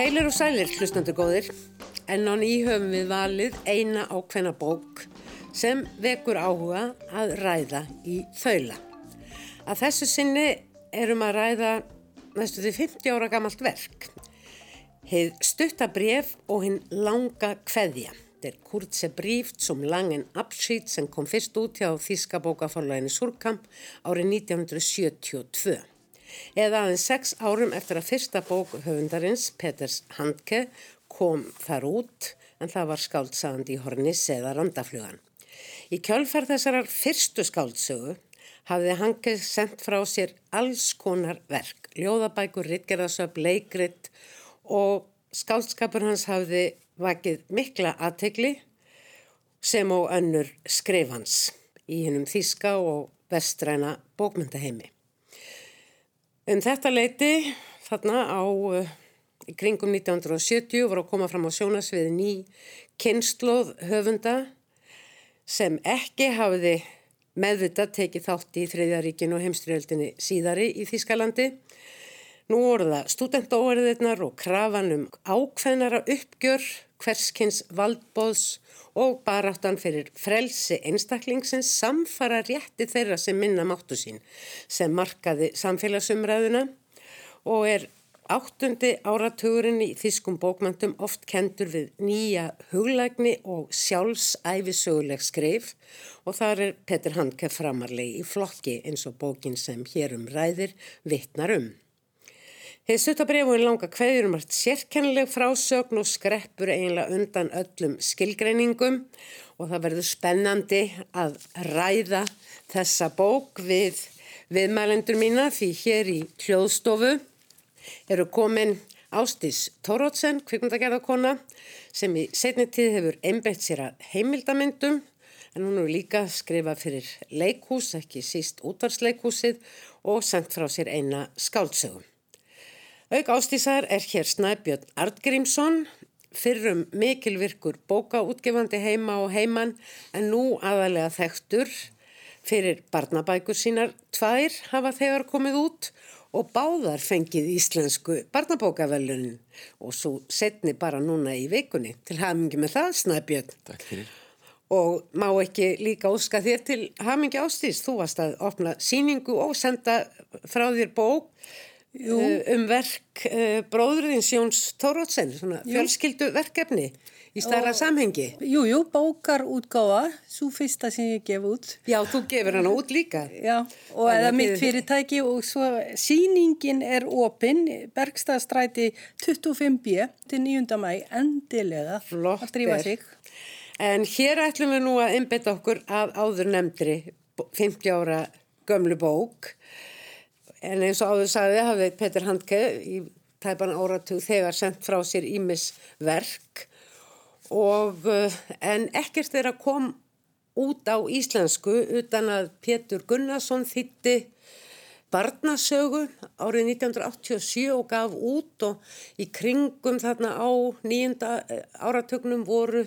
Heilir og sælir, hlustandur góðir, en á nýhöfum við valið eina ákveðna bók sem vekur áhuga að ræða í þaula. Að þessu sinni erum að ræða næstu því 50 ára gamalt verk. Heið stuttabref og hinn langa kveðja. Þetta er Kurtse Bríft som langen abschied sem kom fyrst út hjá Þíska bókaforlæginni Surkamp árið 1972 eða aðeins sex árum eftir að fyrsta bók höfundarins, Peters Handke, kom þar út en það var skáldsagandi í hornis eða randaflugan. Í kjölferð þessarar fyrstu skáldsögu hafði Handke sendt frá sér alls konar verk, ljóðabækur, rittgerðasöp, leikritt og skáldskapur hans hafði vakið mikla aðtegli sem á önnur skrifans í hennum þíska og vestræna bókmyndaheimi. Um þetta leiti þarna á uh, kringum 1970 voru að koma fram á sjónasviði ný kynnslóð höfunda sem ekki hafiði meðvitað tekið þátt í Þriðjaríkinu og heimstriöldinni síðari í Þískalandi. Nú voru það studentóverðirnar og krafanum ákveðnara uppgjör, hverskins valdbóðs og baráttan fyrir frelsi einstaklingsins samfara rétti þeirra sem minna máttu sín sem markaði samfélagsumræðuna og er áttundi áratugurinn í þýskum bókmöntum oft kendur við nýja huglægni og sjálfsæfisöguleg skrif og þar er Petur Handke framarlegi í flokki eins og bókin sem hérum ræðir vittnar um. Þeir suttabrefun langa hverjur um allt sérkennileg frásögn og skreppur eiginlega undan öllum skilgreiningum og það verður spennandi að ræða þessa bók við viðmælendur mína því hér í hljóðstofu eru komin Ástís Tórótsen, kvikmundagerðarkona sem í setni tíð hefur einbeitt sér að heimildamindum en hún hefur líka skrifað fyrir leikhús, ekki síst útvarsleikhúsið og sendt frá sér eina skáldsögum. Auk ástísar er hér Snæbjörn Artgrímsson, fyrrum mikilvirkur bókaútgefandi heima og heiman en nú aðalega þekktur fyrir barnabækur sínar. Tvær hafa þegar komið út og báðar fengið íslensku barnabókavelunin og svo setni bara núna í vikunni. Til hamingi með það Snæbjörn. Takk fyrir. Og má ekki líka óska þér til hamingi ástís, þú varst að opna síningu og senda frá þér bók Jú. Eh, um verk uh, bróðurðins Jóns Tórótsen, svona fjölskyldu verkefni í starra samhengi. Jú, jú, bókarútgáfa, svo fyrsta sem ég gef út. Já, þú gefur hana út líka. Já, og eða mitt fyrirtæki og svo síningin er opinn, Bergstadstræti 25b til 9. mæ, endilega Flott að drífa sig. En hér ætlum við nú að einbeta okkur að áður nefndri 50 ára gömlu bók En eins og áður sagði hafði Petur Handke í tæpan áratug þegar sendt frá sér Ímis verk. Og eh, en ekkert er að kom út á íslensku utan að Petur Gunnarsson þýtti barnasögu árið 1987 og gaf út. Og í kringum þarna á nýjunda eh, áratugnum voru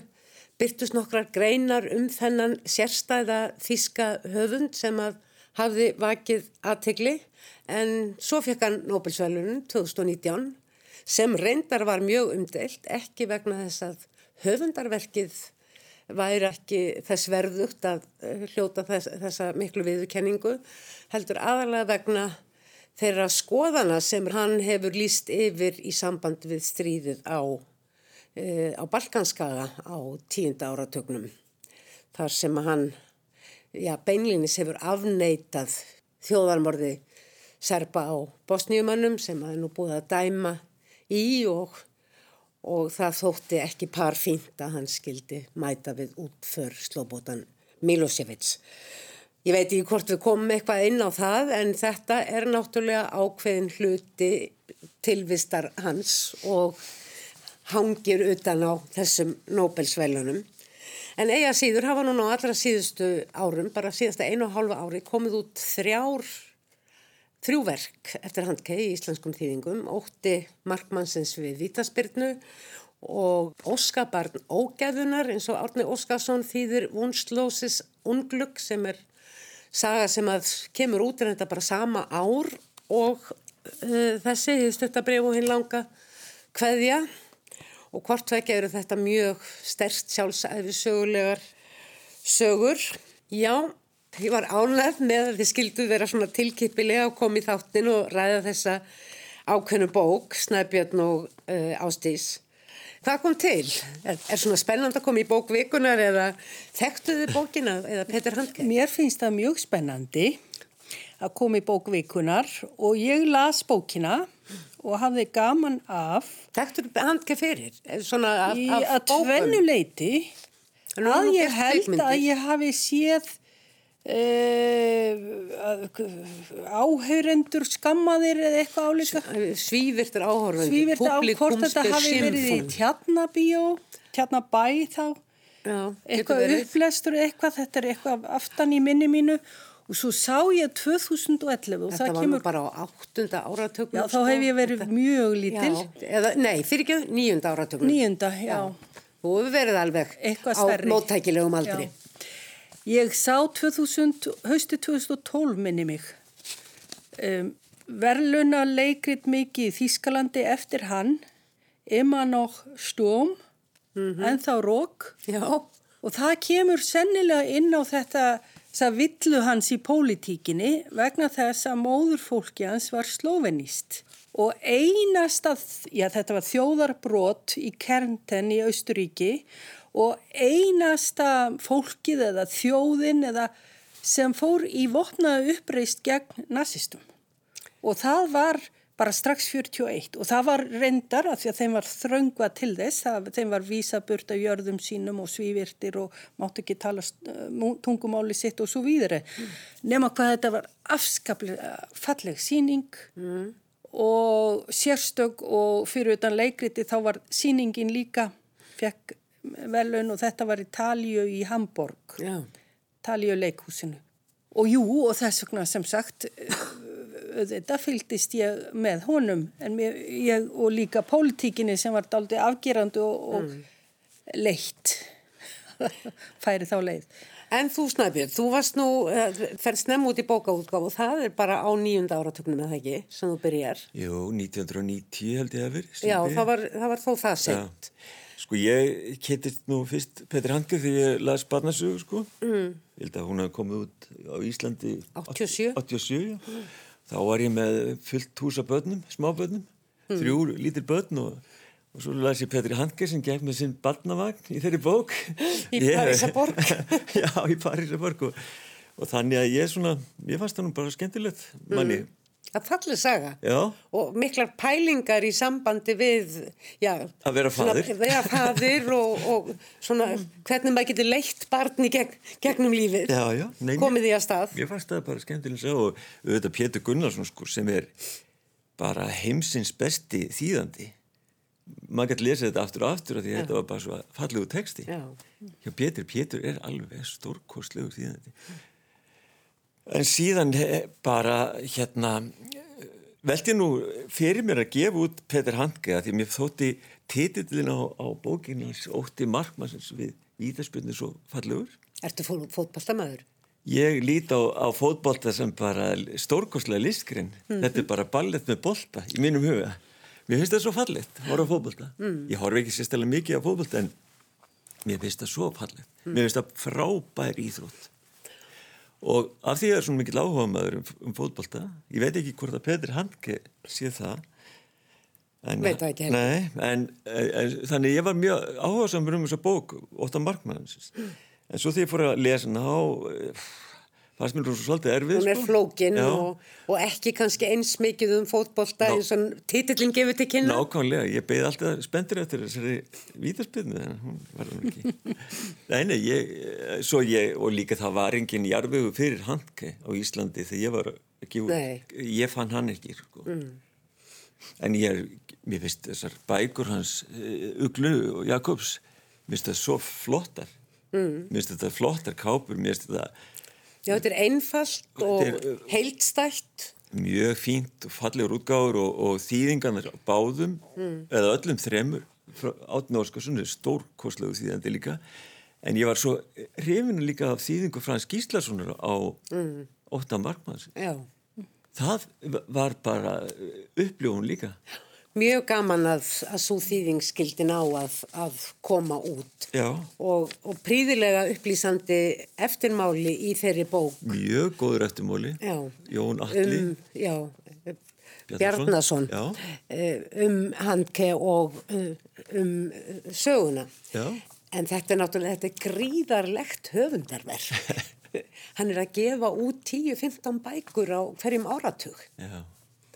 byrtus nokkrar greinar um þennan sérstæða þíska höfund sem að hafði vakið aðtegli en svo fekk hann Nobelsvælunum 2019 sem reyndar var mjög umdelt ekki vegna þess að höfundarverkið væri ekki þess verðugt að eh, hljóta þess, þessa miklu viðkenningu heldur aðalega vegna þeirra skoðana sem hann hefur líst yfir í samband við stríðið á, e, á Balkanskaga á tíunda áratögnum þar sem hann já, beinlinis hefur afneitað þjóðarmorði serpa á bosníumannum sem er nú búið að dæma í og, og það þótti ekki par fínt að hann skildi mæta við útför slóbótan Milosevic. Ég veit ekki hvort við komum eitthvað inn á það en þetta er náttúrulega ákveðin hluti tilvistar hans og hangir utan á þessum Nobelsvælunum. En eiga síður hafa núna á allra síðustu árum, bara síðasta einu og hálfa ári, komið út þrjár, þrjúverk eftir handkei í íslenskum þýðingum, ótti Markmannsins við Vítaspyrnu og Óskabarn Ógæðunar eins og Árni Óskarsson þýðir Vunslósis unglugg sem er saga sem að kemur út en þetta bara sama ár og uh, þessi, þið stöttabref og hinn langa kveðja og hvort vekja eru þetta mjög sterst sjálfsæfi sögulegar sögur. Já, ég var ánægð með að þið skildu vera svona tilkipilega að koma í þáttin og ræða þessa ákveðnu bók, Snæbjörn og uh, Ástís. Hvað kom til? Er, er svona spennand að koma í bókvikunar eða þekktuðu bókina eða Petur Handke? Mér finnst það mjög spennandi að koma í bókvikunar og ég las bókina og hafði gaman af Þekktuðu Handke fyrir? Svona af, af að tvennuleiti að ég held að ég hafi séð uh, áhaurendur skammaðir eða eitthvað álíka. Svívirtur áhörvendur Svívirtur áhörvendur, hvort þetta hafi verið í tjarnabíó tjarnabæ þá. Já, eitthvað upplestur eitthvað, þetta er eitthvað aftan í minni mínu og svo sá ég 2011 og Þetta það var kemur bara á áttunda áratögnum Já, þá hef ég verið mjög lítil Já, eða, nei, fyrir ekki nýjunda áratögnum Nýjunda, já, já. Þú hefur verið alveg á móttækilegum aldri Já. Ég sá 2000, hausti 2012 minni mig. Um, verðluna leikrit mikið í Þískalandi eftir hann, Immer noch Sturm, en þá Rók. Já, Og það kemur sennilega inn á þetta, þess að villu hans í pólitíkinni vegna þess að móðurfólki hans var slóvenist. Og einasta, já þetta var þjóðarbrot í Kernten í Austuríki og einasta fólkið eða þjóðin eða sem fór í vopnaðu uppreist gegn nazistum. Og það var bara strax 41 og það var reyndar að því að þeim var þröngva til þess, það, þeim var vísaburt af jörðum sínum og svívirtir og mátt ekki tala uh, tungumáli sitt og svo víðri. Mm. Nefna hvað þetta var afskaplega falleg síning mm. og sérstök og fyrir utan leikriti þá var síningin líka, fekk velun og þetta var í Talíu í Hamburg, já. Talíu leikhúsinu. Og jú, og þess vegna sem sagt, þetta fylgdist ég með honum en mér, ég, og líka pólitíkinni sem var daldi afgerandi og, og mm. leitt færi þá leið. En þú Snæbjörn, þú varst nú, fer snemm út í bókaútgáf og það er bara á nýjunda áratöknum eða ekki, sem þú byrjar. Jú, 1990 held ég að verið. Já, það var, það var þó það sent. Sko ég keittist nú fyrst Petri Handke þegar ég las barnasögu sko. Mm. Ég held að hún hafði komið út á Íslandi 87. 87, já. Mm. Þá var ég með fullt hús af börnum, smábörnum, mm. þrjú lítir börn og, og svo las ég Petri Handke sem gef með sinn barnavagn í þeirri bók. Í Parísaborg. já, í Parísaborg og, og þannig að ég svona, ég fannst það nú bara skemmtilegt manni. Það fallið saga Já. og miklar pælingar í sambandi við já, að vera fadir, svona, vera fadir og, og svona hvernig maður getur leitt barni gegn, gegnum lífið já, nei, komið því að stað. Ég fannst það bara skemmtilega og auðvitað Pétur Gunnarsson sko, sem er bara heimsins besti þýðandi. Maður getur lesið þetta aftur og aftur og því að þetta var bara svo fallegu texti. Pétur, Pétur er alveg stórkostlegur þýðandi. En síðan bara hérna veldi nú fyrir mér að gefa út Petur Handke að því mér þótti titillin á, á bókinins ótti markmannsins við vítaspjörnir svo fallegur. Ertu fó, fótballtamaður? Ég lít á, á fótbolta sem bara stórkostlega listgrinn. Mm -hmm. Þetta er bara ballett með bolta í mínum huga. Mér finnst það svo fallett, horfa fótbolta. Mm. Ég horfa ekki sérstæðilega mikið á fótbolta en mér finnst það svo fallett. Mm. Mér finnst það frábær íþrótt. Og af því að það er svona mikil áhuga maður um, um fótbolta, ég veit ekki hvort að Petri Handke sé það. En, veit það ekki. Nei, en, en þannig ég var mjög áhuga samur um þessa bók, Óttan Markmannsins. Mm. En svo því ég fór að lesa hana á, fannst mér svo svolítið erfið. Hún er sko. flókin og, og ekki kannski eins mikið um fótbolta Ná, eins og titillin gefur til kynna. Nákvæmlega, ég beði alltaf spenntur eftir þessari vítaspilnu, en hún var það ekki. nei, ég, svo ég, og líka það var enginn jarfegu fyrir Handke á Íslandi þegar ég var ekki úr, ég fann hann ekki, sko. Mm. En ég mér finnst þessar bækur hans, Uglu og Jakobs, mér finnst það svo flottar. Mm. Mér finnst þetta flottar kápur, mér finnst þetta... Já, þetta er einfalt og er, heildstætt. Mjög fínt og fallegur útgáður og, og þýðingarnir báðum, mm. eða öllum þremur, áttin Óskarsson er stórkoslegu þýðandi líka, en ég var svo hrifinu líka af þýðingu Frans Gíslasonar á mm. Óttan Markmanns. Já. Það var bara uppljóðun líka. Mjög gaman að, að svo þýðing skildi ná að, að koma út og, og príðilega upplýsandi eftirmáli í þeirri bók. Mjög góður eftirmóli. Já. Jón Alli. Um, já, Bjarnason. Eh, um handke og eh, um söguna. Já. En þetta er náttúrulega, þetta er gríðarlegt höfundarverk. Hann er að gefa út 10-15 bækur á hverjum áratug Já.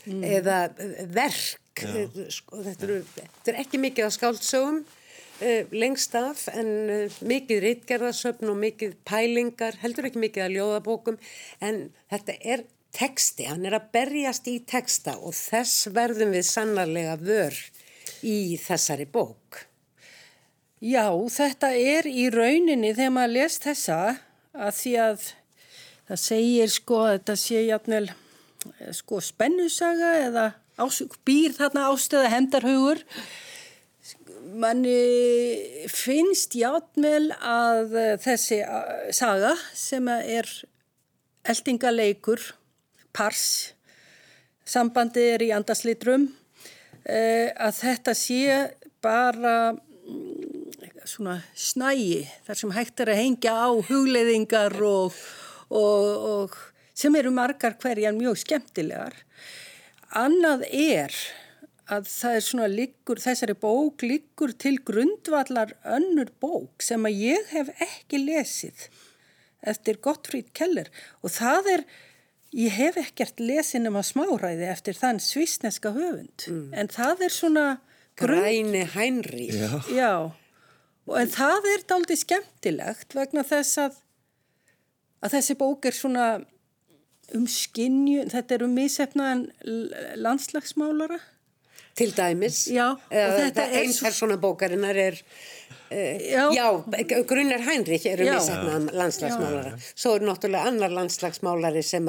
eða eh, verk. Eh, Sko, þetta, eru, þetta er ekki mikið á skáldsögum uh, lengst af en uh, mikið rítgerðarsöfn og mikið pælingar, heldur ekki mikið að ljóðabókum en þetta er teksti, hann er að berjast í teksta og þess verðum við sannarlega vör í þessari bók. Já, þetta er í rauninni þegar maður les þessa að því að það segir sko að þetta sé játnvel sko spennusaga eða ás, býr þarna ástöða hendarhugur manni finnst játnvel að eh, þessi eh, saga sem er eldingaleikur, pars, sambandi er í andaslitrum, eh, að þetta sé bara mm, svona snægi þar sem hægt er að hengja á hugleiðingar og, og, og sem eru margar hverjan mjög skemmtilegar. Annað er að það er svona liggur, þessari bók liggur til grundvallar önnur bók sem að ég hef ekki lesið eftir Gottfríd Keller og það er, ég hef ekkert lesið nema smáræði eftir þann svisneska höfund en það er svona grunn, Græni Hænri. Já. já, og, en það er dálítið skemmtilegt vegna þess að, að þessi bók er svona um skinju, þetta er um misefnaðan landslagsmálara Til dæmis. Já, er Einn svo- persóna bókarinnar er, uh, Já. já, Grunnar Hænrich eru Já. misefnaðan landslagsmálara. Svo er náttúrulega annar landslagsmálari sem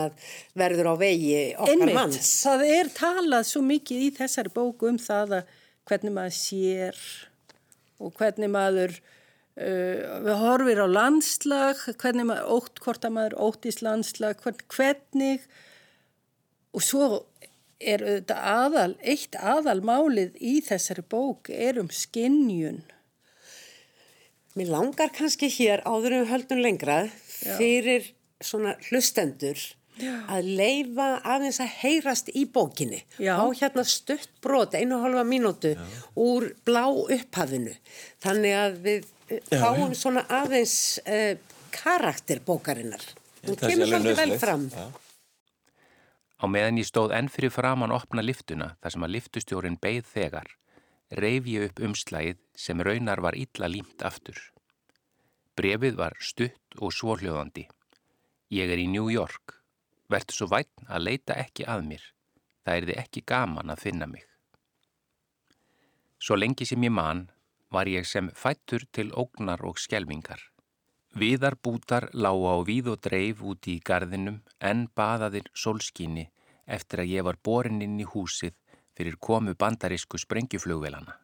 verður á vegi okkar Einmitt, manns. það er talað svo mikið í þessari bóku um það að hvernig maður sér og hvernig maður uh, horfir á landslag, hvernig maður ótt, hvort að maður óttist landslag, hvern, hvernig og svo er auðvitað aðal, eitt aðalmálið í þessari bók er um skinnjun. Mér langar kannski hér áður en við höldum lengra fyrir svona hlustendur að leifa aðeins að heyrast í bókinni. Já. Á hérna stutt brot, einu og halva mínútu úr blá upphafinu. Þannig að við fáum svona aðeins uh, karakter bókarinnar. Hún kemur svolítið vel fram. Já. Á meðan ég stóð enn fyrir framann opna liftuna þar sem að liftustjórin beigð þegar, reif ég upp umslægið sem raunar var illa límt aftur. Brefið var stutt og svorhljóðandi. Ég er í New York. Vertu svo vætn að leita ekki að mér. Það er þið ekki gaman að finna mig. Svo lengi sem ég man var ég sem fættur til ógnar og skelvingar. Viðarbútar lágu á víð og dreif úti í gardinum en baðaðir sólskíni eftir að ég var borin inn í húsið fyrir komu bandarísku sprengjuflugvelana.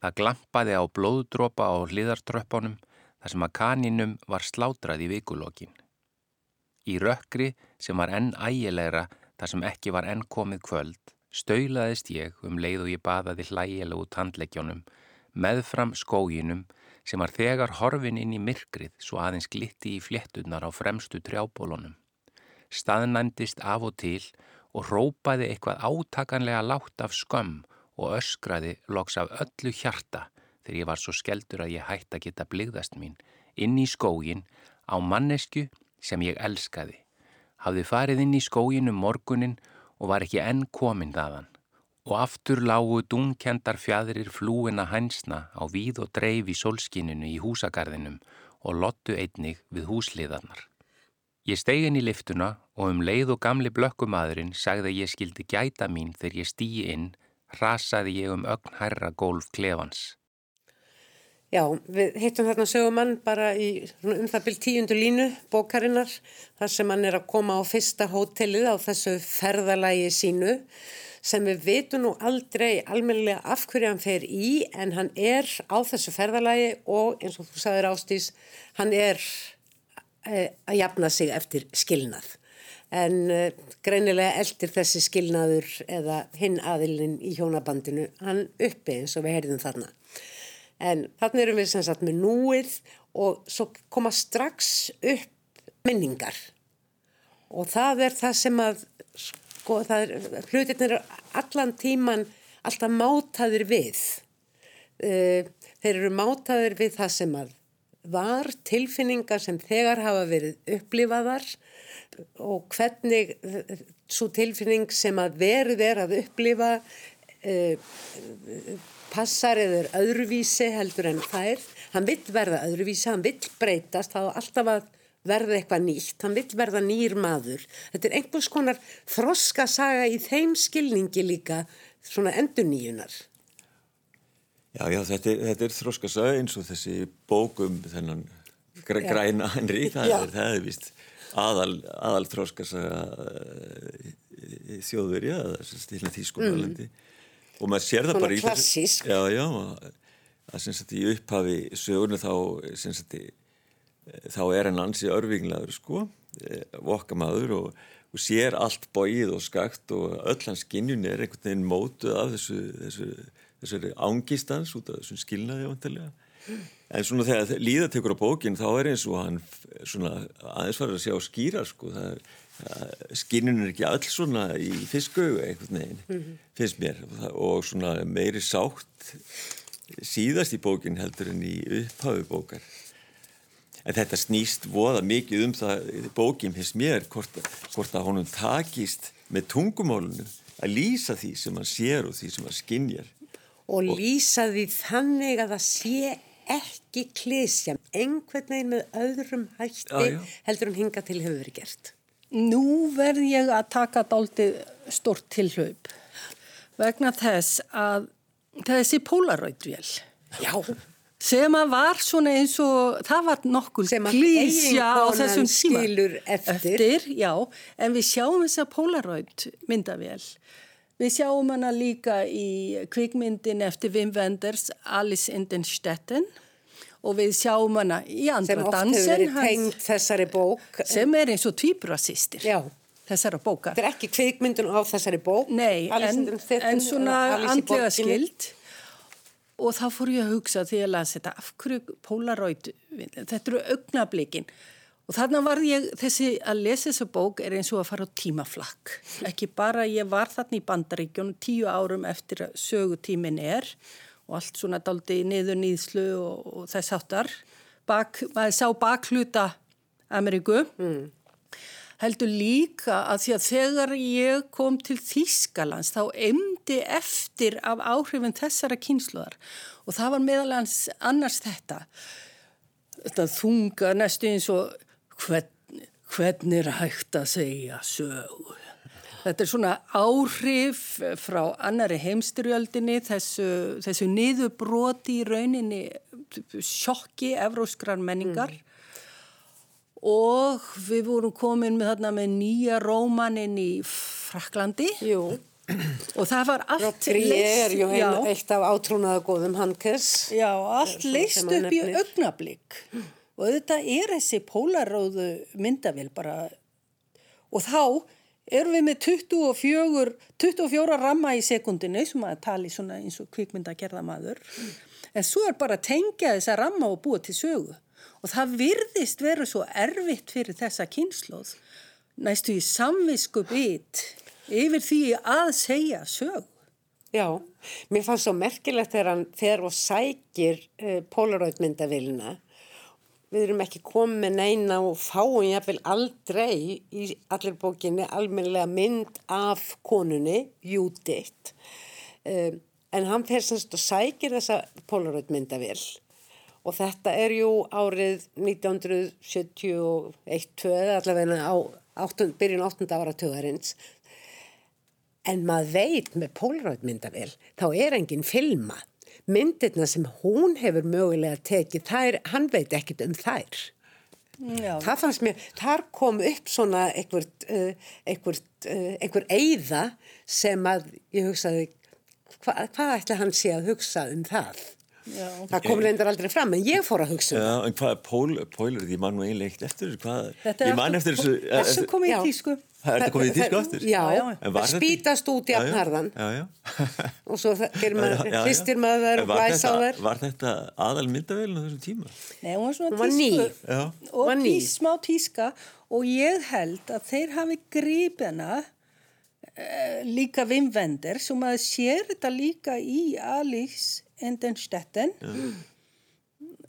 Það glampaði á blóðdropa á hliðartröppunum þar sem að kaninum var slátrað í vikulokkin. Í rökkri sem var enn ægilegra þar sem ekki var enn komið kvöld staulaðist ég um leið og ég baðaði hlægilegu tandleggjónum meðfram skóginum sem var þegar horfin inn í myrkrið svo aðeins glitti í fléttunar á fremstu trjábólunum. Staðnæmdist af og til og rópaði eitthvað átakanlega látt af skömm og öskraði loks af öllu hjarta þegar ég var svo skeldur að ég hætti að geta bligðast mín inn í skógin á mannesku sem ég elskaði. Hafði farið inn í skógin um morgunin og var ekki enn komin þaðan og aftur lágu dungkendar fjadrir flúina hænsna á víð og dreif í solskininu í húsagarðinum og lottu einnig við húsliðarnar. Ég steig inn í liftuna og um leið og gamli blökkumadurinn sagði að ég skildi gæta mín þegar ég stýi inn, rasaði ég um ögn hærra gólf klefans. Já, við hittum þarna sögumann bara í um það byrj tíundu línu bókarinnar þar sem hann er að koma á fyrsta hótelið á þessu ferðalægi sínu sem við veitum nú aldrei almennilega af hverju hann fer í en hann er á þessu ferðalægi og eins og þú sagðir Ástís, hann er eh, að jafna sig eftir skilnað. en uh, greinilega eldir þessi skilnaður eða hinn aðilinn í hjónabandinu hann uppi eins og við heyrðum þarna. En þannig erum við sem sagt með núið og svo koma strax upp minningar og það er það sem að sko það er hlutirnir allan tíman alltaf mátaðir við. Uh, þeir eru mátaðir við það sem að var tilfinningar sem þegar hafa verið upplifaðar og hvernig svo tilfinning sem að verið er að upplifa uh, passar eða öðruvísi heldur en þær. Hann vill verða öðruvísi, hann vill breytast, þá alltaf að verða eitthvað nýtt, hann vill verða nýr maður. Þetta er einhvers konar þroskasaga í þeim skilningi líka svona endur nýjunar. Já, já, þetta er, þetta er þróskasaga eins og þessi bókum þennan græ, græna Henry, það já. er, það er vist aðal, aðal þróskasaga uh, þjóðverja, það er þýskumælandi mm. Og maður sér það bara í klassísk. Já, já, að sem sagt í upphafi sögurnu þá í þá er hann ansi örfinglaður sko, vokkamaður og, og sér allt bóið og skakt og öll hans skinnjun er einhvern veginn mótuð af þessu, þessu þessari ángistans út af þessum skilnaði vantilega. En svona þegar líða tekur á bókin þá er eins og hann svona aðeins farið að sjá skýra sko. Skinnun er ekki alls svona í fiskauðu einhvern veginn, mm -hmm. finnst mér. Og svona meiri sátt síðast í bókin heldur en í upphafu bókar. En þetta snýst voða mikið um það bókin finnst mér hvort, hvort að honum takist með tungumálunum að lýsa því sem hann sér og því sem hann skinnjar og lýsa því þannig að það sé ekki klísja einhvern veginn með öðrum hætti já, já. heldur en hinga til hefur gert. Nú verð ég að taka daldi stort tilhaup vegna þess að þessi polaroidvél. Sem að var svona eins og það var nokkur klísja á þessum tíma. eftir. eftir já, en við sjáum þessa polaroid myndavél Við sjáum hana líka í kvikmyndin eftir Wim Wenders, Alice in den Stetten og við sjáum hana í andra dansen. Sem oft hefur verið tengt þessari bók. Sem er eins og tvíbrasistir. Já. Þessara bókar. Þetta er ekki kvikmyndin á þessari bók. Nei, en, en svona andlega skild. Og þá fór ég að hugsa því að lasa þetta af hverju Polaroid, þetta eru augnablikin. Og þarna var ég, þessi að lesa þessa bók er eins og að fara á tímaflakk. Ekki bara ég var þarna í bandaríkjónu tíu árum eftir að sögutímin er og allt svona daldi niður nýðslu og, og þess. Bak, maður sá bakluta Ameríku. Mm. Heldur líka að því að þegar ég kom til Þýskalands þá emdi eftir af áhrifin þessara kynsluðar og það var meðalans annars þetta. Þetta þunga næstu eins og hvern, hvernig er hægt að segja sögu. Þetta er svona áhrif frá annari heimstyrjöldinni, þessu, þessu niðurbroti í rauninni sjokki evróskrar menningar mm. og við vorum komin með, þarna, með nýja rómaninn í Fraklandi Jú. og það var allt leist. Ég er ju eitt af átrúnaða góðum handkess. Já, allt leist upp í augnablík. og auðvitað er þessi pólaróðu myndavél bara og þá erum við með 24, 24 ramma í sekundinu sem að tali svona eins og kvikmynda gerða maður en svo er bara að tengja þessa ramma og búa til sögu. Og það virðist veru svo erfitt fyrir þessa kynsloð næstu í samvisku bit yfir því að segja sög Já, mér fannst svo merkilegt þegar hann fer og sækir uh, Polaroid-myndavillina við erum ekki komið neina og fáum jáfnvel aldrei í allir bókinni almenlega mynd af konunni, Judith. Um, en hann fer semst og sækir þessa Polaroid myndavél og þetta er jú árið 1971 allavega á 8, byrjun 8. ára töðarins en maður veit með Polaroid myndavél þá er enginn filma myndirna sem hún hefur mögulega tekið, þær, hann veit ekkit um þær. Já. Það fannst mér, þar kom upp svona einhvert, einhvert, uh, einhver eiða sem að ég hugsaði, hva, hvað ætla hann sé að hugsa um það? Já. Það kom reyndar aldrei fram, en ég fór að hugsa um Já, en hvað er pól, pólur, ég man nú eiginlega eitt eftir hvað, Þetta er ég man aftur- eftir þessu, eh, Þessu kom í Já. Tísku. er þetta komið í tísku aftur? Já, Já, já. Það spýtast út í já. og svo það- gerir maður, hristir maður og var blæs á þetta- þær. Var þetta aðal myndavélun á þessum tíma? Nei, hún var svona Hún tísku. Já. Og Var ný. tís, smá tíska og ég held að þeir hafi gripið hana uh, líka Wim Wenders og maður sér þetta líka í Alice in den Stetten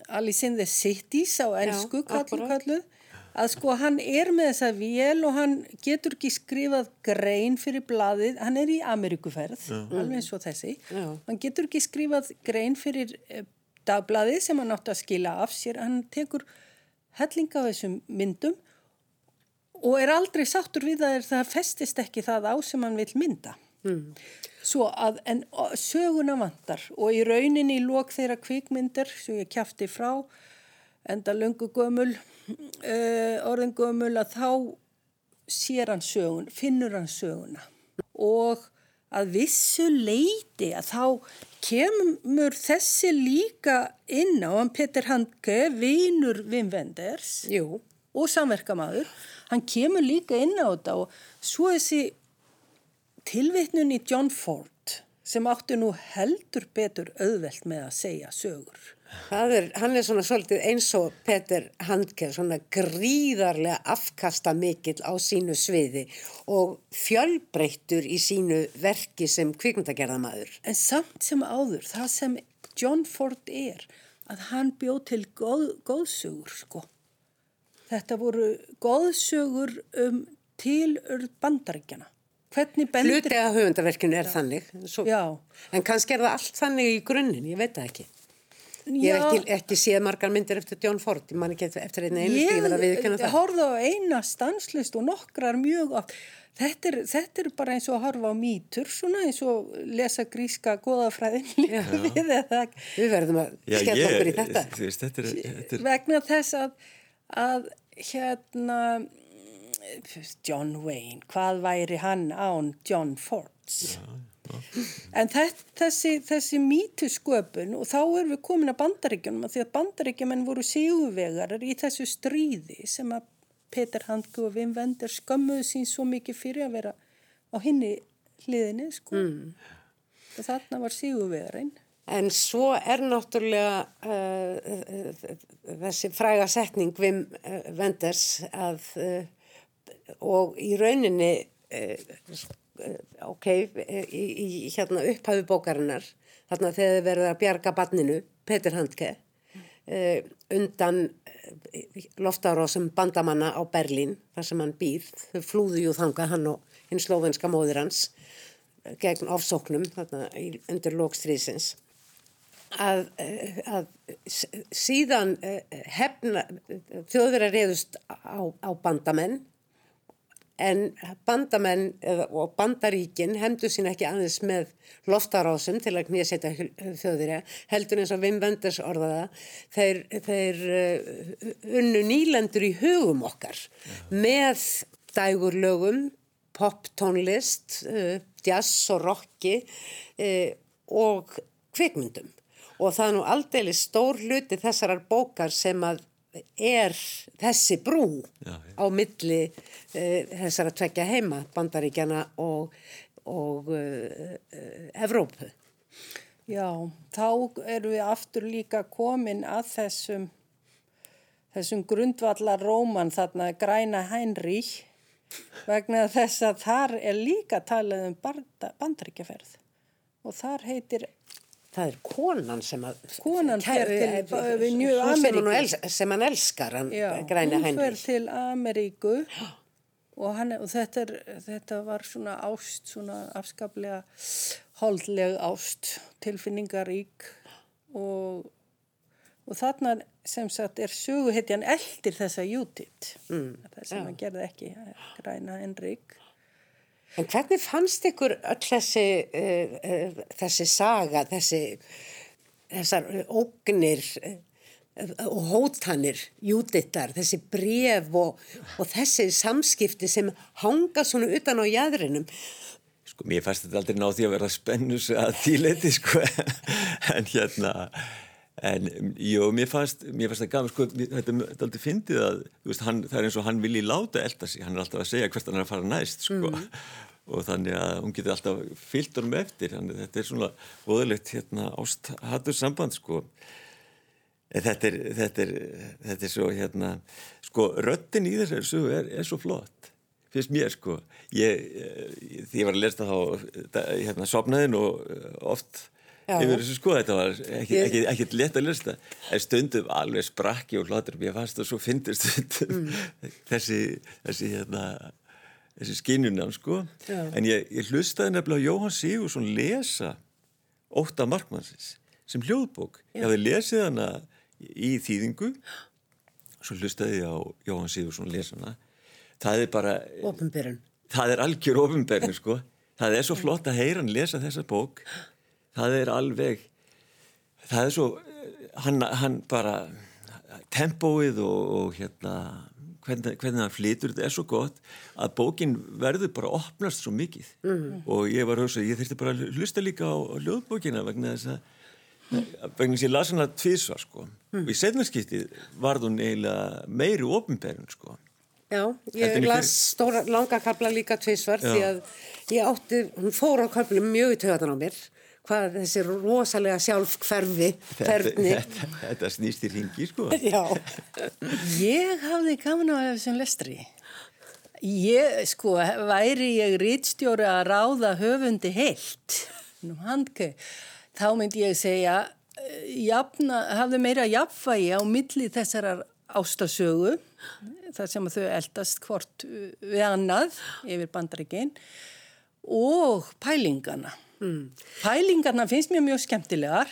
Alice in the Cities á ennsku kallu kallu að sko hann er með þessa vél og hann getur ekki skrifað grein fyrir blaðið, hann er í Ameríkuferð, alveg eins og þessi Já. hann getur ekki skrifað grein fyrir eh, dagblaðið sem hann átti að skila af sér, hann tekur hellinga á þessum myndum og er aldrei sáttur við er það festist ekki það á sem hann vil mynda. Mm. Svo að, en söguna vantar og í rauninni í lók þeirra kvikmyndir sem ég kjafti frá, enda löngu gömul, uh, orðin gömul að þá sér hann sögun, finnur hann söguna. Og að vissu leiti að þá kemur þessi líka inn á hann Peter Handke, vinur Wim Wenders Jú, og samverkamaður, hann kemur líka inn á þetta og svo þessi tilvitnun í John Ford sem átti nú heldur betur auðvelt með að segja sögur. er, hann er svona svolítið eins og Peter Handke, svona gríðarlega afkasta mikill á sínu sviði og fjölbreyttur í sínu verki sem kvikmyndagerðamaður. En samt sem áður, það sem John Ford er, að hann bjóð til góð, góðsögur, sko. Þetta voru góðsögur um tilurð bandaríkjana. Hvernig bendir... Hluti að höfundaverkinu er þannig, svo, Já. en kannski er það allt þannig í grunninn, ég veit það ekki. Ég hef Já. ekki, ekki séð margar myndir eftir John Ford, ég man ekki eftir, einu einu stíð, að viðkynna Ég það. horfði á eina stanslist og nokkrar mjög oft. Þetta er, þetta er bara eins og að horfa á mýtur, svona eins og lesa gríska góðafræðin líka við eða Við verðum að Já, skella okkur í þetta. Þú veist, þetta er, þetta er vegna þess að, að hérna John Wayne, hvað væri hann án John Fords? En þetta, þessi, þessi mítusköpun og þá erum við komin að bandaríkjunum því að bandaríkjumenn voru sigurvegarar í þessu stríði sem að Peter Handke og Wim Wenders skömmuðu sín svo mikið fyrir að vera á hinni hliðinni sko. Mm. Og þarna var sigurvegarinn. En svo er náttúrulega uh, þessi fræga setning uh, Wenders að, uh, og í rauninni, uh, ok, í, í hérna upphæfu bókarinnar, þarna þegar þið verður að bjarga barninu, Peter Handke, uh, undan loftarásum bandamanna á Berlín, þar sem hann býr, þau flúðu jú þanga hann og hinn slóvenska móður hans gegn ofsóknum þarna undir lókstrísins að, eh, að síðan eh, hefna þjóðverðar reyðust á, á bandamenn en bandamenn og bandaríkin hemdu sín ekki aðeins með loftarásum til að knýja setja þjóðverja heldur eins og Wim Wenders orðaða þeir, þeir uh, unnu nýlendur í hugum okkar með dægurlögum poptónlist, uh, jazz og rocki uh, og kvikmyndum. Og það er nú aldrei stór hluti þessarar bókar sem að er þessi brú Já, já. á milli uh, þessara tvekja heima, bandaríkjana og, og uh, uh, Evrópu. Já, þá erum við aftur líka komin að þessum, þessum grundvallar róman þarna græna Heinrich vegna þess að þar er líka talað um bandaríkjaferð og þar heitir Það er konan sem að... Konan fer til- eh, við New sú sem, hann elskar, hann Já, græna hún fer til Ameríku og, hann, og þetta, er, þetta var svona ást, svona afskaplega holdleg ást, tilfinningarík og, og þarna sem sagt er söguhetjan eldir þessa Jútit, mm, það sem hann gerði ekki, græna Henrik. En hvernig fannst ykkur öll þessi, uh, uh, þessi saga, þessi, þessar ógnir uh, og hótanir, júdittar, þessi bref og, og þessi samskipti sem hanga svona utan á jæðrinum? Sko, mér fannst þetta aldrei ná því að vera spennus að tíleiti, sko, en hérna, En jú, mér fannst, mér fannst það gaman, sko, þetta er aldrei fyndið að, veist, hann, það er eins og hann vilji láta elda sig, hann er alltaf að segja hvert hann er að fara næst, sko, mm. og þannig að hún getur alltaf fyllt honum eftir, þannig að þetta er svona voðalegt, hérna, ásthattur samband, sko. Þetta er, þetta er, þetta er svo, hérna, sko, röttin í þessari sögu er, er svo flott, finnst mér, sko. Ég, því ég var að lesta þá, hérna, sopnaðin og oft yfir þessu sko þetta var ekkert ekki, ekki lett að lista en stundum alveg sprakki og hlóttur mér fannst það svo fyndir stundum. Mm. þessi þessi, hérna, þessi skinnunam sko. Já. en ég, ég hlustaði nefnilega Jóhann Sigursson lesa Óta Markmannsins sem hljóðbók. Já. ég hafði lesið hana í þýðingu. Svo hlustaði ég á Jóhann Sigursson lesana. Það er bara Openberun það er algjör ofinberðin sko. Það er svo flott að heyra hann lesa þessa bók það er alveg það er svo hann, hann bara tempóið og, og hérna hvernig, hvernig hann flytur, þetta er svo gott að bókin verður bara að opnast svo mikið mm. og ég var að hugsa ég þurfti bara að hlusta líka á, á ljóðbókina vegna þess að vegna þess að ég las hana tvísvar sko mm. og í setnarskiptið varð hún eiginlega meiri ofinberðin sko Já, ég las stóra langa kabla líka tvísvar því að ég átti, hún fór á kablu mjög í töðan á mér hvað þessi rosalega sjálfkverfi ferni. Þetta, þetta, þetta snýst í ringi sko. Já. Ég hafði gaman á þessum lestri. Ég, sko, væri ég rítstjóri að ráða höfundi heilt, nú handkau, þá myndi ég segja, jafna, hafði meira jafnvægi á milli þessarar ástasögu, þar sem þau eldast hvort við annað yfir bandaríkinn, og pælingana Mm. Pælingarna finnst mér mjög skemmtilegar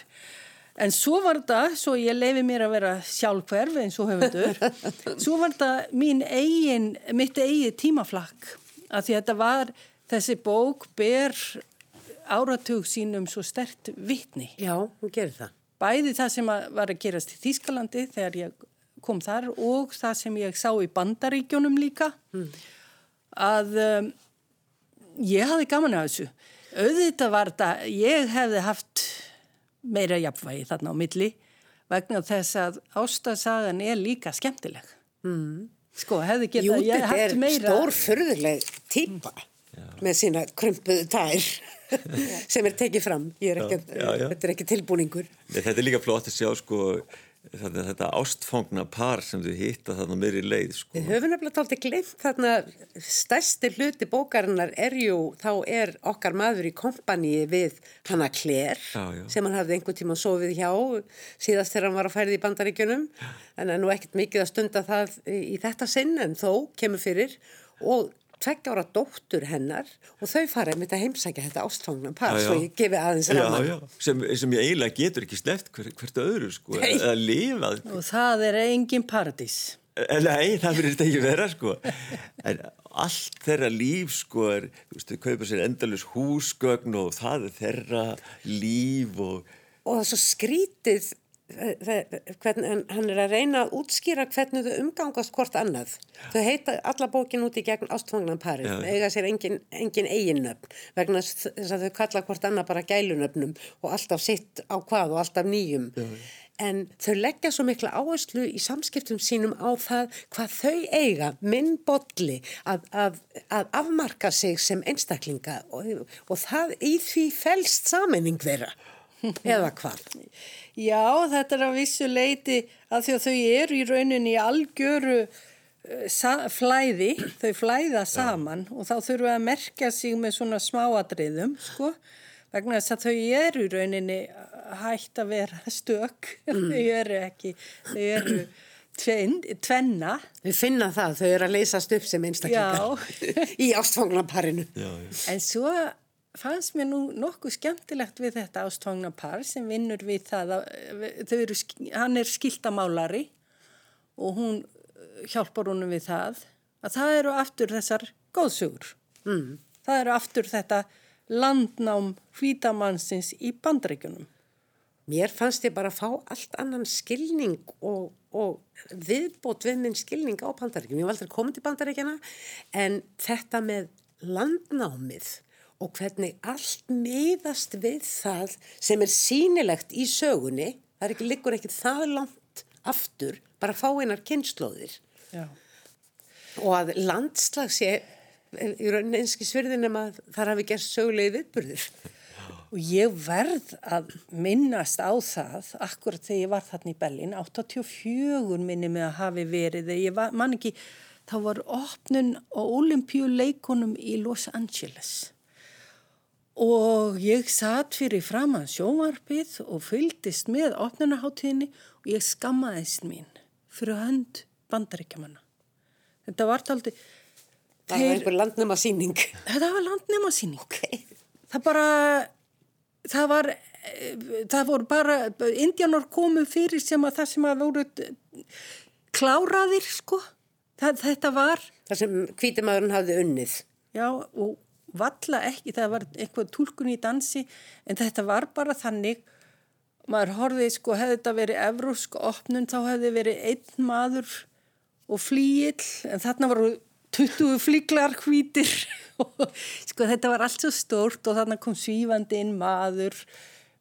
en svo var þetta, svo ég leifi mér að vera sjálfhverf eins og höfundur, svo var þetta mín eigin, mitt eigin tímaflakk að því að þetta var, þessi bók ber áratug sínum svo stert vittni. Já, hún gerir það. Bæði það sem var að gerast í Þýskalandi þegar ég kom þar og það sem ég sá í bandaríkjónum líka mm. að um, ég hafði gaman af þessu auðvitað var þetta, ég hefði haft meira jafnvægi þarna á milli vegna þess að ástasagan er líka skemmtileg. Mm. Sko, hefði getað, ég hef haft meira... Jútið er stórfyrðuleg típa mm. með sína krumpuðu tær sem er tekið fram. Er ekki, já, já, já. Þetta er ekki tilbúningur. Þetta er líka flott að sjá, sko, þetta, þetta ástfangna par sem þú hitta þarna meiri leið sko. Við höfum nefnilega tólti glimt þarna stærsti hluti bókarinnar er jú, þá er okkar maður í kompaníi við hanna Kler já, já. sem hann hafði einhver tíma sofið hjá síðast þegar hann var að færði í bandaríkjunum en er nú ekkert mikið að stunda það í þetta sinn en þó kemur fyrir og tveggjára dóttur hennar og þau fara einmitt að heimsækja þetta ástfangna par svo ég gefi aðeins raman sem, sem ég eiginlega getur ekki sleft hver, hvert öðru sko, að lifa og það er engin paradís. Eh, Nei, það fyrir þetta ekki vera sko. En allt þeirra líf sko er, þú veist, þau kaupa sér endalus húsgögn og það er þeirra líf og og það er svo skrítið Hvern, hann er að reyna að útskýra hvernig þau umgangast hvort annað þau heita alla bókin út í gegn ástfangnan parið, ja. eiga sér engin, engin eiginnöfn vegna þess að þau kalla hvort annað bara gælunöfnum og alltaf sitt á hvað og alltaf nýjum ja. en þau leggja svo mikla áherslu í samskiptum sínum á það hvað þau eiga, minn bolli að, að, að afmarka sig sem einstaklinga og, og það í því fælst sammenning vera eða hvað Já, þetta er að vissu leiti að því að þau eru í rauninni í algjöru uh, flæði, þau flæða saman Já. og þá þurfum við að merka sig með svona smáadriðum, sko, vegna þess að þau eru í rauninni hægt að vera stök, mm. þau eru ekki, þau eru tven, tvenna. Við finna það, þau eru að leysast upp sem einstaklingar í ástfangnaparinu. En svo fannst mér nú nokkuð skemmtilegt við þetta ástfangna par sem vinnur við það að eru, hann er skiltamálari og hún eh, hjálpar honum við það að það eru aftur þessar góðsugur. Mm. Það eru aftur þetta landnám hvitamannsins í bandreikunum. Mér fannst ég bara að fá allt annan skilning og, og viðbót við minn skilning á bandaríkjum. Ég var aldrei komið til bandaríkjana en þetta með landnámið og hvernig allt miðast við það sem er sínilegt í sögunni, það er ekki, liggur ekki það langt aftur, bara fá einar kynnslóðir. Já. Og að landslag sé í rauninni einski svirðin um að þar hafi gert sögulegi viðburðir. Og ég verð að minnast á það, akkurat þegar ég var þarna í Bellin, 84 minni með að hafi verið, ég var, man ekki, þá var opnun á olimpíuleikunum í Los Angeles. Og ég satt fyrir framann sjómarpið og fylgdist með opnunaháttíðinni og ég skammaðist mín fyrir hönd bandaríkjamanna. Þetta var taldi... Það var einhver landnema síning. Þetta var landnema síning. Okay. Það bara, það var, það voru bara, indjánar komu fyrir sem að það sem að voru kláraðir, sko. Það, þetta var... Það sem kvítimaðurinn hafði unnið. Já, og valla ekki, það var eitthvað tólkun í dansi, en þetta var bara þannig, maður horfið, sko, hefði þetta verið evrósk opnun, þá hefði verið einn maður og flíill, en þarna voru 20 flíklar hvítir. Sko þetta var allt svo stórt og þarna kom svífandi inn maður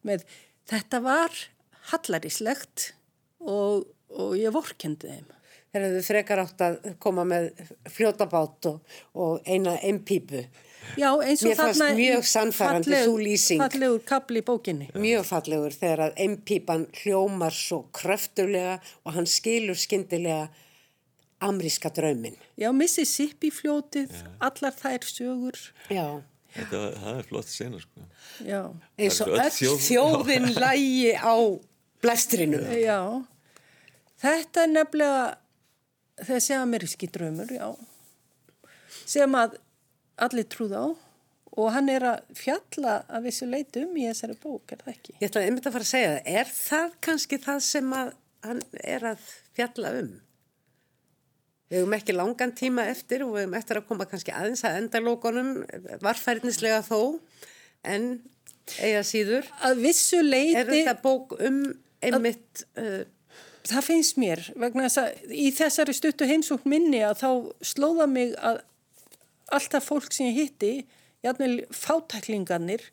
með, þetta var hallarislegt og, og ég vorkendi þeim. Þeir hefðu frekar átt að koma með fljótabát og, og eina einpípu Já, eins og þarna mjög sannfærandi svo lýsing fallegur kapli í bókinni Mjög fallegur þegar að einpípan hljómar svo kröftulega og hann skilur skyndilega amríska draumin. Já, Mississippi fljótið, Já. allar þær sögur. Já. Þetta, það er flott sena, sko. Já. Eins og öll þjóð... þjóðin lægi á blæstrinu. Já. Þetta er nefnilega þessi ameríski draumur, já. Sem að allir trúð á og hann er að fjalla að vissu leitum í þessari bók, er það ekki? Ég ætlaði einmitt að fara að segja það. Er það kannski það sem að hann er að fjalla um? Við hefum ekki langan tíma eftir og við hefum eftir að koma kannski aðeins að endalókonum, varfærnislega þó, en eiga síður. Að vissu leiti... Er þetta bók um einmitt... Að, uh, það finnst mér, vegna þess að í þessari stuttu heimsókn minni að þá slóða mig að alltaf fólk sem ég hitti, jætmjöl fátæklingarnir,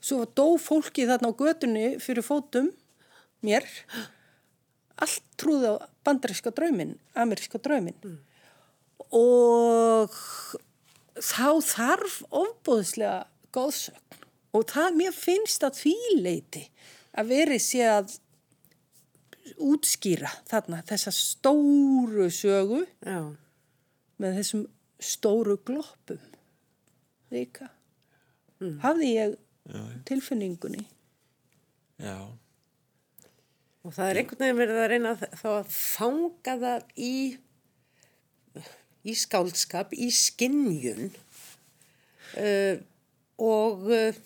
svo dó fólki þarna á götunni fyrir fótum mér, allt trúði á bandaríska draumin, ameríska draumin mm. og þá þarf ofbúðslega góðsögn og það mér finnst að því leiti að veri sé að útskýra þarna þessa stóru sögu Já. með þessum stóru gloppum líka mm. hafði ég Já. tilfinningunni Já Og það er einhvern veginn verið að reyna þá að fanga það í, í skálskap, í skinnjun uh, og uh,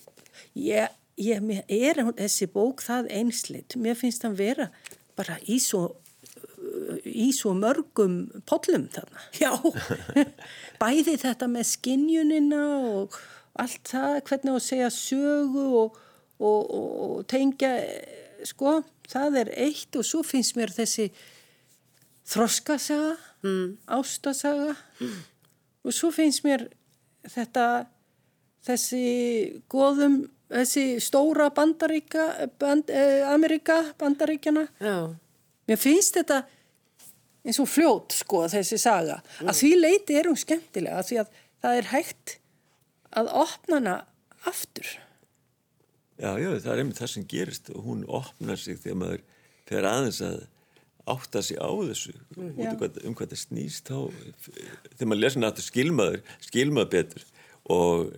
ég, ég er þessi bók það einsleitt. Mér finnst það vera bara í svo, í svo mörgum pollum þarna. Já. Bæði þetta með skinnjunina og allt það, hvernig að segja sögu og, og, og, og tengja sko, það er eitt og svo finnst mér þessi þroskasaga, mm. ástasaga mm. og svo finnst mér þetta, þessi góðum, þessi stóra bandaríka, band, eh, Amerika bandaríkjana. Já. Mér finnst þetta eins og fljót, sko, þessi saga. Mm. Að því leiti er hún skemmtilega, því að það er hægt að opna hana aftur. Já, já, það er einmitt það sem gerist og hún opnar sig þegar maður fer aðeins að átta sig á þessu mm, hvað, um hvað það snýst þá þegar maður lesa náttúrulega skilmaður skilmað betur og,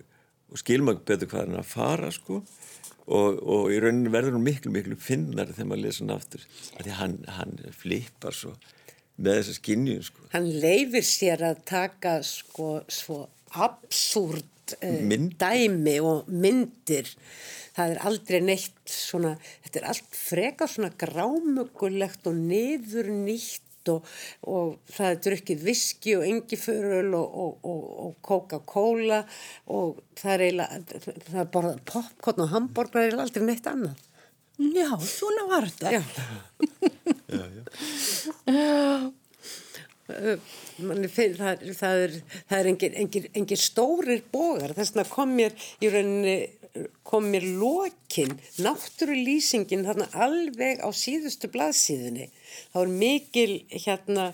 og skilmað betur hvað hann að fara sko og, og í rauninu verður hún miklu miklu finnar þegar maður lesa hann aftur að því hann, hann flippar svo með þessa skinnju sko. Hann leifir sér að taka sko svo absúrt eh, dæmi og myndir það er aldrei neitt svona, þetta er allt frekar svona grámögulegt og niður nýtt og, og það er drukkið viski og engiförul og, og, og Coca-Cola og það er eiginlega, það er bara popcorn og hambúrgar er aldrei neitt annað. Já, svona var þetta. Já. já, já. Finn, það, það er, er engir, stórir bógar þess vegna kom mér í rauninni kom mér lokin, náttúrulýsingin þarna alveg á síðustu blaðsíðunni. Það var mikil hérna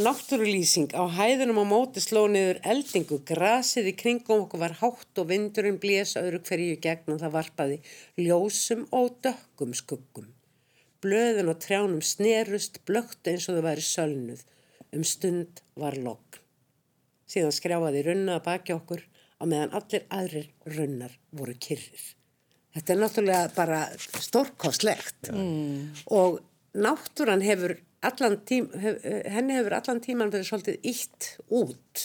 náttúrulýsing á hæðunum á móti slóniður eldingu, grasið í kringum okkur var hátt og vindurinn blés öðru hverju gegn og það varpaði ljósum og dökkum skuggum. Blöðun og trjánum snerust, blökt eins og þau væri sölnuð. Um stund var logg. Síðan skrjáfaði runna baki okkur á meðan allir aðrir runnar voru kyrrir. Þetta er náttúrulega bara stórkostlegt mm. og náttúran hefur allan tím, hef, henni hefur allan tíman verið svolítið ítt út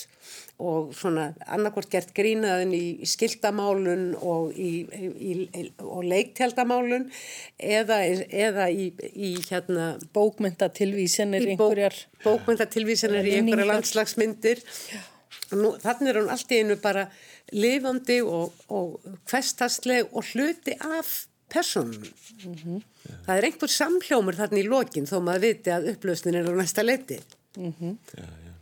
og svona annarkort gert grínaðin í, í skildamálun og, í, í, og leiktjaldamálun eða, eða í hérna bókmyndatilvísanir einhverjar bókmyndatilvísanir í einhverja landslagsmyndir Nú, þannig er hún allt í einu bara lifandi og, og kvestastleg og hluti af personum. Mm -hmm. Það er einhver samhljómur þarna í lokin þó maður viti að upplösnin er á næsta leiti. Mm -hmm. já, já.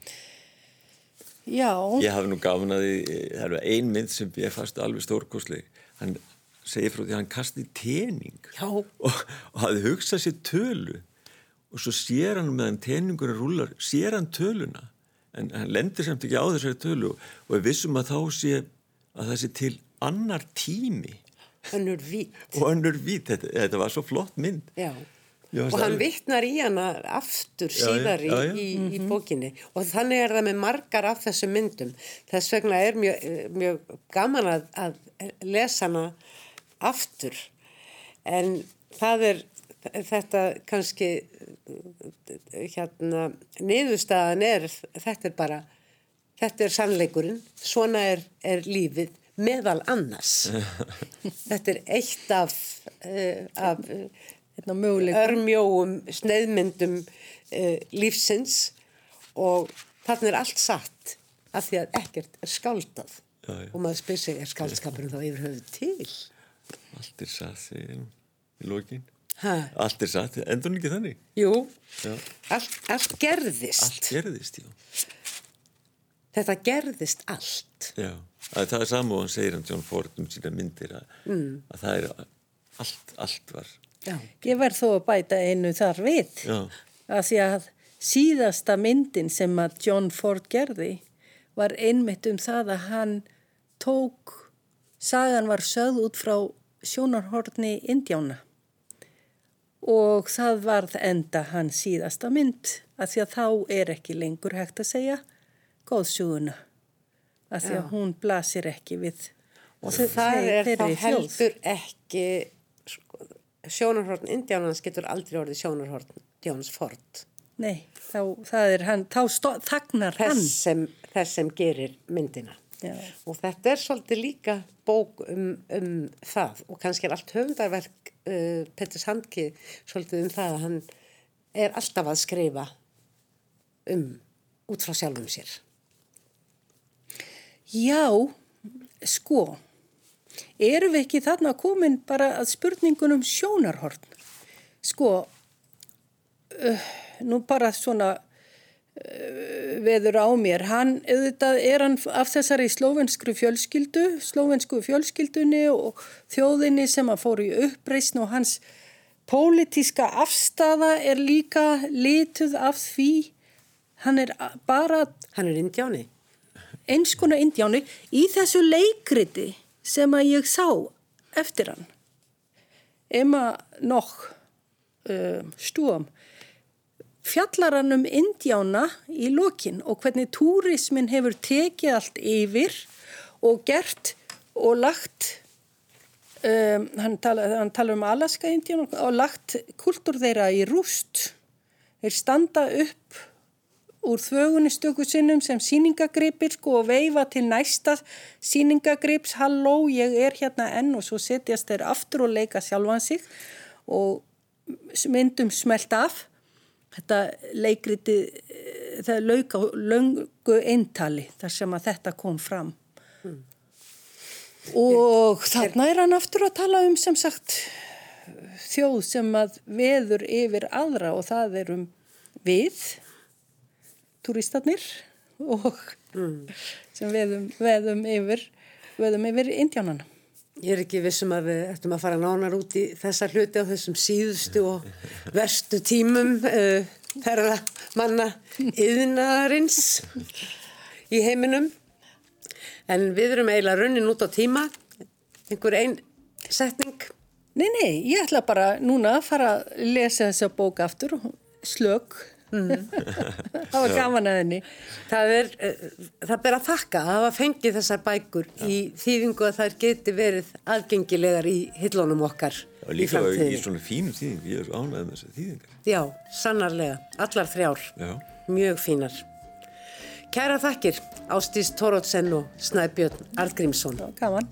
Já. Ég hafi nú gafin að því, það er ein mynd sem ég fast alveg stórkosleg. Hann segir frá því að hann kasti tening og, og hafi hugsað sér tölu. Og svo sér hann meðan teningur er rúlar, sér hann töluna. En hann lendir samt ekki á þessari tölu og við vissum að þá sé að það sé til annar tími. Önnur vít og önnur vít, þetta, þetta var svo flott mynd. Já og hann vittnar í hana aftur síðar já, já, já. í, í, í bókinni. Og þannig er það með margar af þessum myndum. Þess vegna er mjög, mjög gaman að, að lesa hana aftur. En það er þetta kannski hérna niðurstaðan er þetta er bara þetta er sannleikurinn, svona er, er lífið meðal annars. Þetta er eitt af, uh, af örmjóum sneiðmyndum uh, lífsins og þarna er allt satt af því að ekkert er skáldað já, já. og maður spyr sig er skáldskapurinn þá yfir höfuð til Allt er satt í lókin Ha. Allt er satt, endur ekki þannig? Jú, allt, allt gerðist. Allt gerðist, já. Þetta gerðist allt. Já, að það er saman og hann segir hann John Ford um sína myndir að, mm. að það er allt, allt var. Já. Ég verð þó að bæta einu þar við. Já. Að því að síðasta myndin sem að John Ford gerði var einmitt um það að hann tók, sagan var sögð út frá sjónarhortni Indjána og það varð enda hans síðasta mynd að því að þá er ekki lengur hægt að segja góðsuguna að því að hún blasir ekki við og það er þá heldur ekki sko, sjónarhorn Indiánans getur aldrei orðið sjónarhorn Jóns Ford. Nei, þá hann, þá stó, þagnar þess hann. sem, þess sem gerir myndina. Já. og þetta er svolítið líka bók um, um það. Og kannski er allt höfundarverk uh, Petters Handki svolítið um það að hann er alltaf að skrifa um út frá sjálfum sér. Já, sko erum við ekki þarna komin bara að spurningunum sjónarhorn sko uh, nú bara svona veður á mér. Hann, auðvitað er hann af þessari slóvenskru fjölskyldu, slóvensku fjölskyldunni og þjóðinni sem að fóru í uppreysn og hans pólitíska afstafa er líka lituð af því. Hann er bara... Hann er indjáni. Eins konar indjáni í þessu leikriti sem að ég sá eftir hann. Emma nokk uh, stúam fjallar hann um Indjána í lokin og hvernig túrismin hefur tekið allt yfir og gert og lagt um, hann, tala, hann tala um Alaska Indjána og lagt kultúr þeirra í rúst þeir standa upp úr þvögunni stöku sinnum sem síningagripir sko og veifa til næsta síningagrips, halló ég er hérna enn og svo setjast þeir aftur og leika sjálfan sig og myndum smelt af. Þetta leikriti það lauka löngu eintali þar sem að þetta kom fram. Mm. og þarna er hann aftur að tala um sem sagt þjóð sem að veður yfir aðra og það er um við turistarnir og mm. sem veðum, veðum yfir veðum yfir indjánana Ég er ekki vissum að við ættum að fara nánar út í þessa hluti á þessum síðustu og verstu tímum uh, ferða manna yðinarins í heiminum. En við erum eiginlega runnin út á tíma. Einhver einn setning? Nei, nei, ég ætla bara núna að fara að lesa þessa bók aftur, slög. Það var gaman að henni. Það er, uh, það ber að þakka að hafa fengið þessar bækur í þýðingu að þær geti verið aðgengilegar í hillunum okkar Og í líka í framtíðinni. svona fínum þýðing, ég er ánægð með þessar þýðingar. Já, sannarlega. Allar þrjár. Já. Mjög fínar. Kæra þakkir, Ástís Tórótsen og Snæbjörn Artgrímsson. Gaman.